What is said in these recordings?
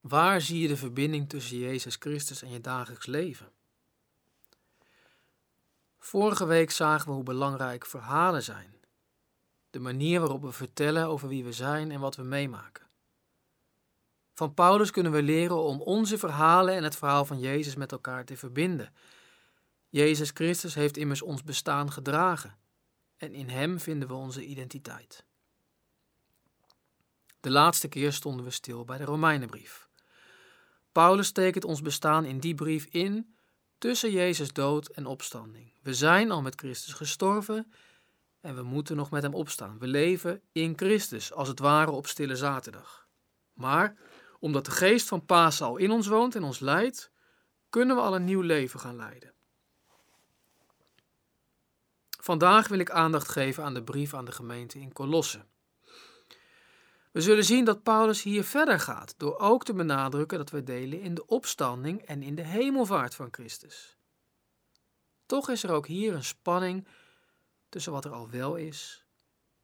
Waar zie je de verbinding tussen Jezus Christus en je dagelijks leven? Vorige week zagen we hoe belangrijk verhalen zijn. De manier waarop we vertellen over wie we zijn en wat we meemaken. Van Paulus kunnen we leren om onze verhalen en het verhaal van Jezus met elkaar te verbinden. Jezus Christus heeft immers ons bestaan gedragen en in Hem vinden we onze identiteit. De laatste keer stonden we stil bij de Romeinenbrief. Paulus tekent ons bestaan in die brief in tussen Jezus dood en opstanding. We zijn al met Christus gestorven en we moeten nog met Hem opstaan. We leven in Christus, als het ware op stille zaterdag. Maar omdat de geest van Pasen al in ons woont en ons leidt, kunnen we al een nieuw leven gaan leiden. Vandaag wil ik aandacht geven aan de brief aan de gemeente in Colosse. We zullen zien dat Paulus hier verder gaat, door ook te benadrukken dat we delen in de opstanding en in de hemelvaart van Christus. Toch is er ook hier een spanning tussen wat er al wel is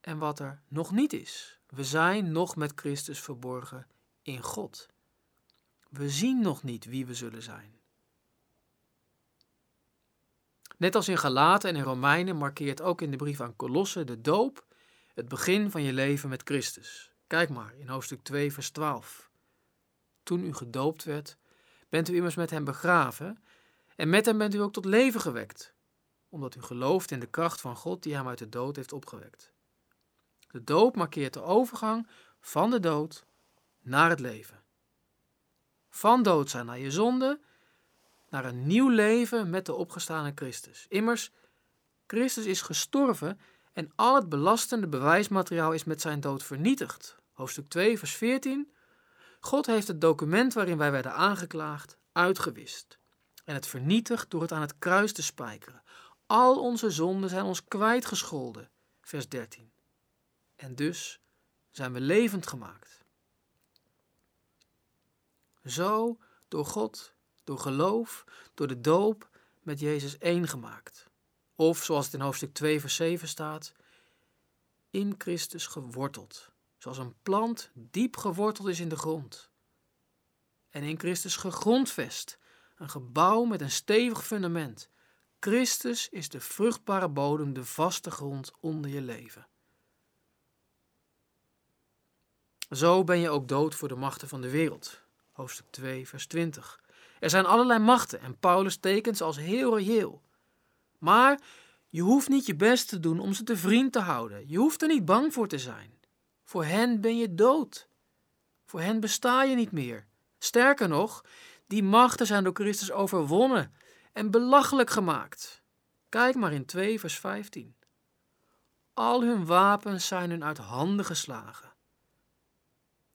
en wat er nog niet is. We zijn nog met Christus verborgen in God. We zien nog niet wie we zullen zijn. Net als in Galaten en in Romeinen markeert ook in de brief aan Colosse de doop het begin van je leven met Christus. Kijk maar in hoofdstuk 2, vers 12. Toen u gedoopt werd, bent u immers met hem begraven en met hem bent u ook tot leven gewekt, omdat u gelooft in de kracht van God die hem uit de dood heeft opgewekt. De doop markeert de overgang van de dood naar het leven. Van dood zijn naar je zonde, naar een nieuw leven met de opgestane Christus. Immers, Christus is gestorven en al het belastende bewijsmateriaal is met zijn dood vernietigd. Hoofdstuk 2, vers 14. God heeft het document waarin wij werden aangeklaagd uitgewist en het vernietigd door het aan het kruis te spijkeren. Al onze zonden zijn ons kwijtgescholden. Vers 13. En dus zijn we levend gemaakt. Zo door God, door geloof, door de doop met Jezus één gemaakt. Of zoals het in hoofdstuk 2, vers 7 staat, in Christus geworteld, zoals een plant diep geworteld is in de grond. En in Christus gegrondvest, een gebouw met een stevig fundament. Christus is de vruchtbare bodem, de vaste grond onder je leven. Zo ben je ook dood voor de machten van de wereld. Hoofdstuk 2, vers 20. Er zijn allerlei machten en Paulus tekent ze als heel reëel. Maar je hoeft niet je best te doen om ze te vriend te houden. Je hoeft er niet bang voor te zijn. Voor hen ben je dood. Voor hen besta je niet meer. Sterker nog, die machten zijn door Christus overwonnen en belachelijk gemaakt. Kijk maar in 2 vers 15. Al hun wapens zijn hun uit handen geslagen.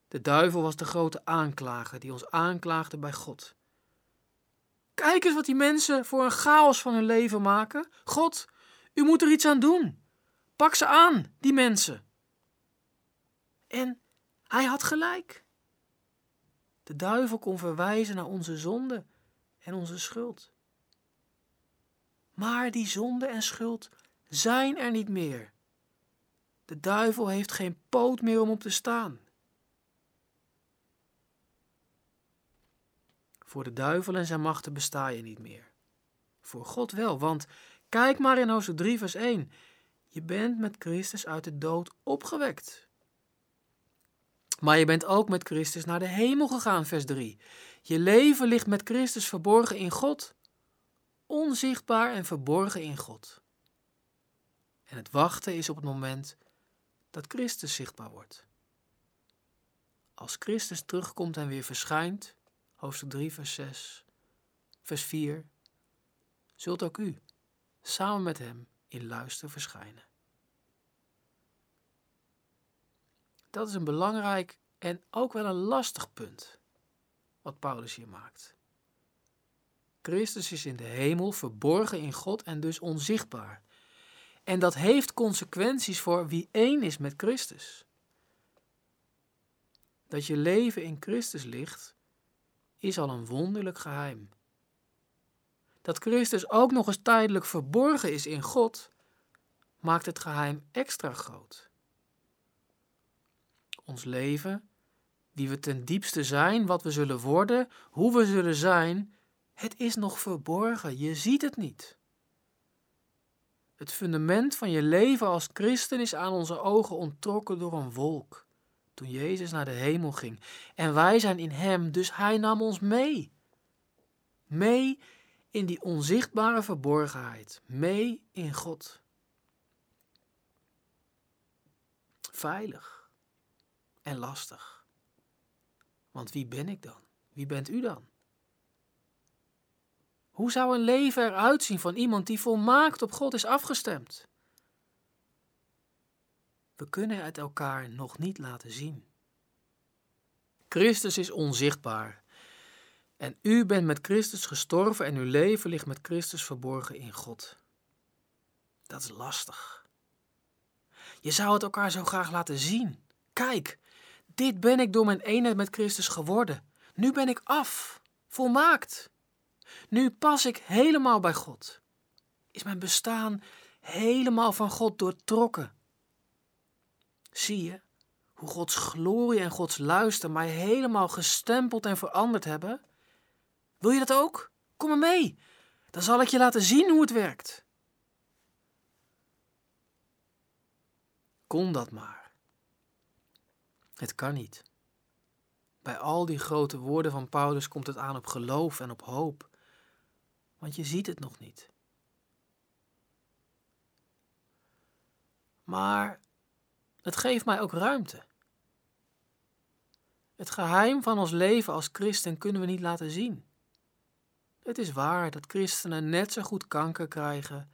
De duivel was de grote aanklager die ons aanklaagde bij God. Kijk eens wat die mensen voor een chaos van hun leven maken. God, u moet er iets aan doen. Pak ze aan, die mensen. En hij had gelijk. De duivel kon verwijzen naar onze zonde en onze schuld. Maar die zonde en schuld zijn er niet meer. De duivel heeft geen poot meer om op te staan. Voor de duivel en zijn machten besta je niet meer. Voor God wel, want kijk maar in hoofdstuk 3, vers 1. Je bent met Christus uit de dood opgewekt. Maar je bent ook met Christus naar de hemel gegaan, vers 3. Je leven ligt met Christus verborgen in God. Onzichtbaar en verborgen in God. En het wachten is op het moment dat Christus zichtbaar wordt. Als Christus terugkomt en weer verschijnt, hoofdstuk 3, vers 6, vers 4, zult ook u samen met hem in luister verschijnen. Dat is een belangrijk en ook wel een lastig punt wat Paulus hier maakt. Christus is in de hemel verborgen in God en dus onzichtbaar. En dat heeft consequenties voor wie één is met Christus. Dat je leven in Christus ligt, is al een wonderlijk geheim. Dat Christus ook nog eens tijdelijk verborgen is in God, maakt het geheim extra groot. Ons leven wie we ten diepste zijn, wat we zullen worden, hoe we zullen zijn, het is nog verborgen. Je ziet het niet. Het fundament van je leven als christen is aan onze ogen onttrokken door een wolk. Toen Jezus naar de hemel ging. En wij zijn in Hem, dus Hij nam ons mee. Mee in die onzichtbare verborgenheid. Mee in God. Veilig en lastig. Want wie ben ik dan? Wie bent u dan? Hoe zou een leven eruit zien van iemand die volmaakt op God is afgestemd? We kunnen het elkaar nog niet laten zien. Christus is onzichtbaar. En u bent met Christus gestorven en uw leven ligt met Christus verborgen in God. Dat is lastig. Je zou het elkaar zo graag laten zien. Kijk, dit ben ik door mijn eenheid met Christus geworden. Nu ben ik af, volmaakt. Nu pas ik helemaal bij God. Is mijn bestaan helemaal van God doortrokken. Zie je hoe Gods glorie en Gods luister mij helemaal gestempeld en veranderd hebben? Wil je dat ook? Kom maar mee. Dan zal ik je laten zien hoe het werkt. Kon dat maar. Het kan niet. Bij al die grote woorden van Paulus komt het aan op geloof en op hoop want je ziet het nog niet. Maar het geeft mij ook ruimte. Het geheim van ons leven als christen kunnen we niet laten zien. Het is waar dat christenen net zo goed kanker krijgen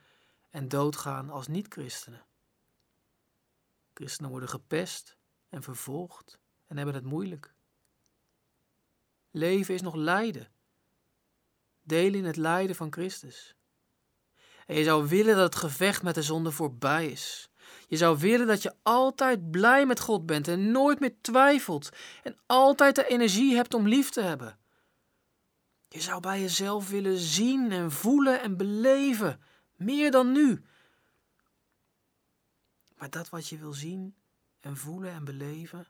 en doodgaan als niet-christenen. Christenen worden gepest en vervolgd en hebben het moeilijk. Leven is nog lijden delen in het lijden van Christus. En je zou willen dat het gevecht met de zonde voorbij is. Je zou willen dat je altijd blij met God bent en nooit meer twijfelt en altijd de energie hebt om lief te hebben. Je zou bij jezelf willen zien en voelen en beleven, meer dan nu. Maar dat wat je wil zien en voelen en beleven,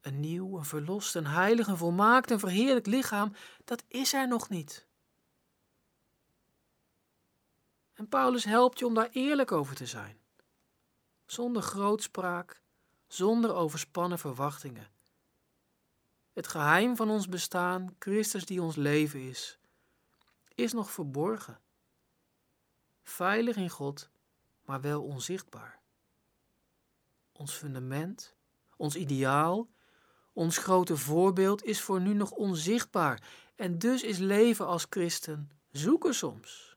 een nieuw, een verlost, een heilig, een volmaakt en verheerlijk lichaam, dat is er nog niet. En Paulus helpt je om daar eerlijk over te zijn. Zonder grootspraak, zonder overspannen verwachtingen. Het geheim van ons bestaan, Christus die ons leven is, is nog verborgen. Veilig in God, maar wel onzichtbaar. Ons fundament, ons ideaal, ons grote voorbeeld is voor nu nog onzichtbaar en dus is leven als christen zoeken soms.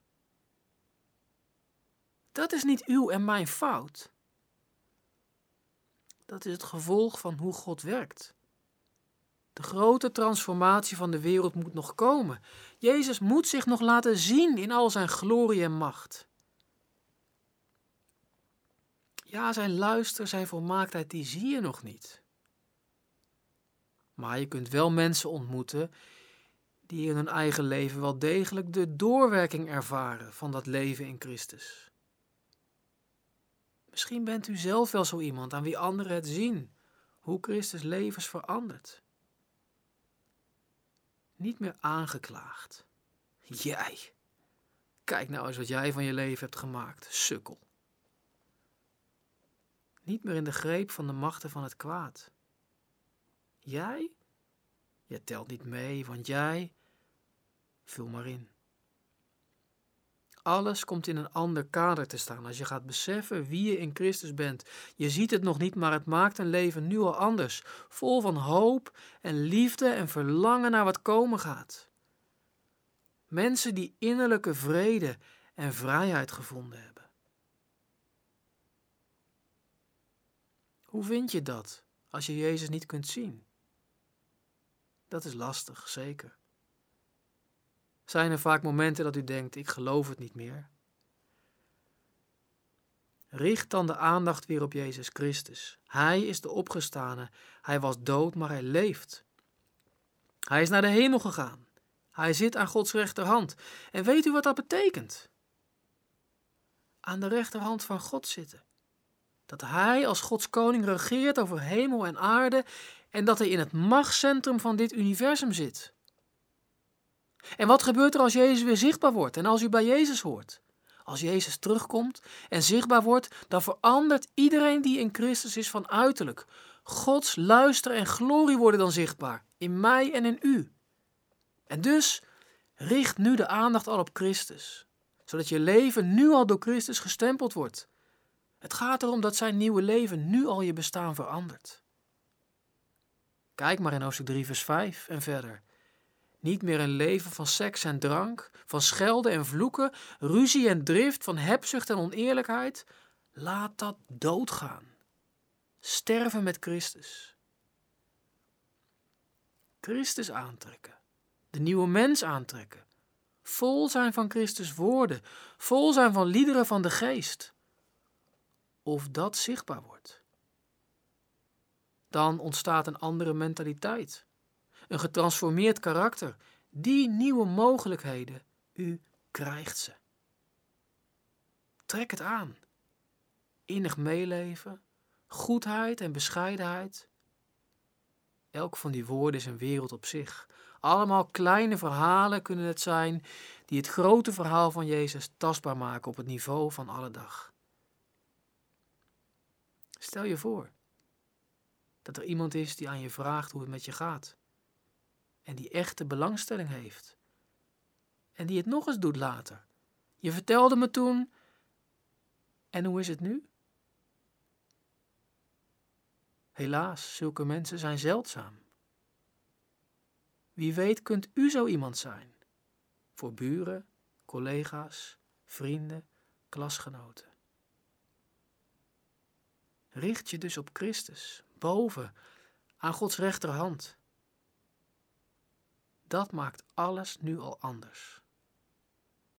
Dat is niet uw en mijn fout. Dat is het gevolg van hoe God werkt. De grote transformatie van de wereld moet nog komen. Jezus moet zich nog laten zien in al zijn glorie en macht. Ja, zijn luister, zijn volmaaktheid, die zie je nog niet. Maar je kunt wel mensen ontmoeten die in hun eigen leven wel degelijk de doorwerking ervaren van dat leven in Christus. Misschien bent u zelf wel zo iemand aan wie anderen het zien, hoe Christus levens verandert. Niet meer aangeklaagd. Jij. Kijk nou eens wat jij van je leven hebt gemaakt, sukkel. Niet meer in de greep van de machten van het kwaad. Jij? Je telt niet mee, want jij. Vul maar in. Alles komt in een ander kader te staan als je gaat beseffen wie je in Christus bent. Je ziet het nog niet, maar het maakt een leven nu al anders. Vol van hoop en liefde en verlangen naar wat komen gaat. Mensen die innerlijke vrede en vrijheid gevonden hebben. Hoe vind je dat als je Jezus niet kunt zien? Dat is lastig, zeker. Zijn er vaak momenten dat u denkt: ik geloof het niet meer? Richt dan de aandacht weer op Jezus Christus. Hij is de opgestane. Hij was dood, maar hij leeft. Hij is naar de hemel gegaan. Hij zit aan Gods rechterhand. En weet u wat dat betekent? Aan de rechterhand van God zitten. Dat Hij als Gods koning regeert over hemel en aarde en dat hij in het machtscentrum van dit universum zit. En wat gebeurt er als Jezus weer zichtbaar wordt en als u bij Jezus hoort? Als Jezus terugkomt en zichtbaar wordt, dan verandert iedereen die in Christus is van uiterlijk. Gods luister en glorie worden dan zichtbaar, in mij en in u. En dus richt nu de aandacht al op Christus, zodat je leven nu al door Christus gestempeld wordt. Het gaat erom dat zijn nieuwe leven nu al je bestaan verandert. Kijk maar in hoofdstuk 3, vers 5 en verder. Niet meer een leven van seks en drank, van schelden en vloeken, ruzie en drift, van hebzucht en oneerlijkheid. Laat dat doodgaan. Sterven met Christus. Christus aantrekken. De nieuwe mens aantrekken. Vol zijn van Christus woorden. Vol zijn van liederen van de geest. Of dat zichtbaar wordt. Dan ontstaat een andere mentaliteit een getransformeerd karakter. Die nieuwe mogelijkheden, u krijgt ze. Trek het aan. Innig meeleven, goedheid en bescheidenheid. Elk van die woorden is een wereld op zich. Allemaal kleine verhalen kunnen het zijn die het grote verhaal van Jezus tastbaar maken op het niveau van alle dag. Stel je voor dat er iemand is die aan je vraagt hoe het met je gaat en die echte belangstelling heeft. En die het nog eens doet later. Je vertelde me toen. En hoe is het nu? Helaas, zulke mensen zijn zeldzaam. Wie weet kunt u zo iemand zijn. Voor buren, collega's, vrienden, klasgenoten. Richt je dus op Christus, boven, aan Gods rechterhand. Dat maakt alles nu al anders.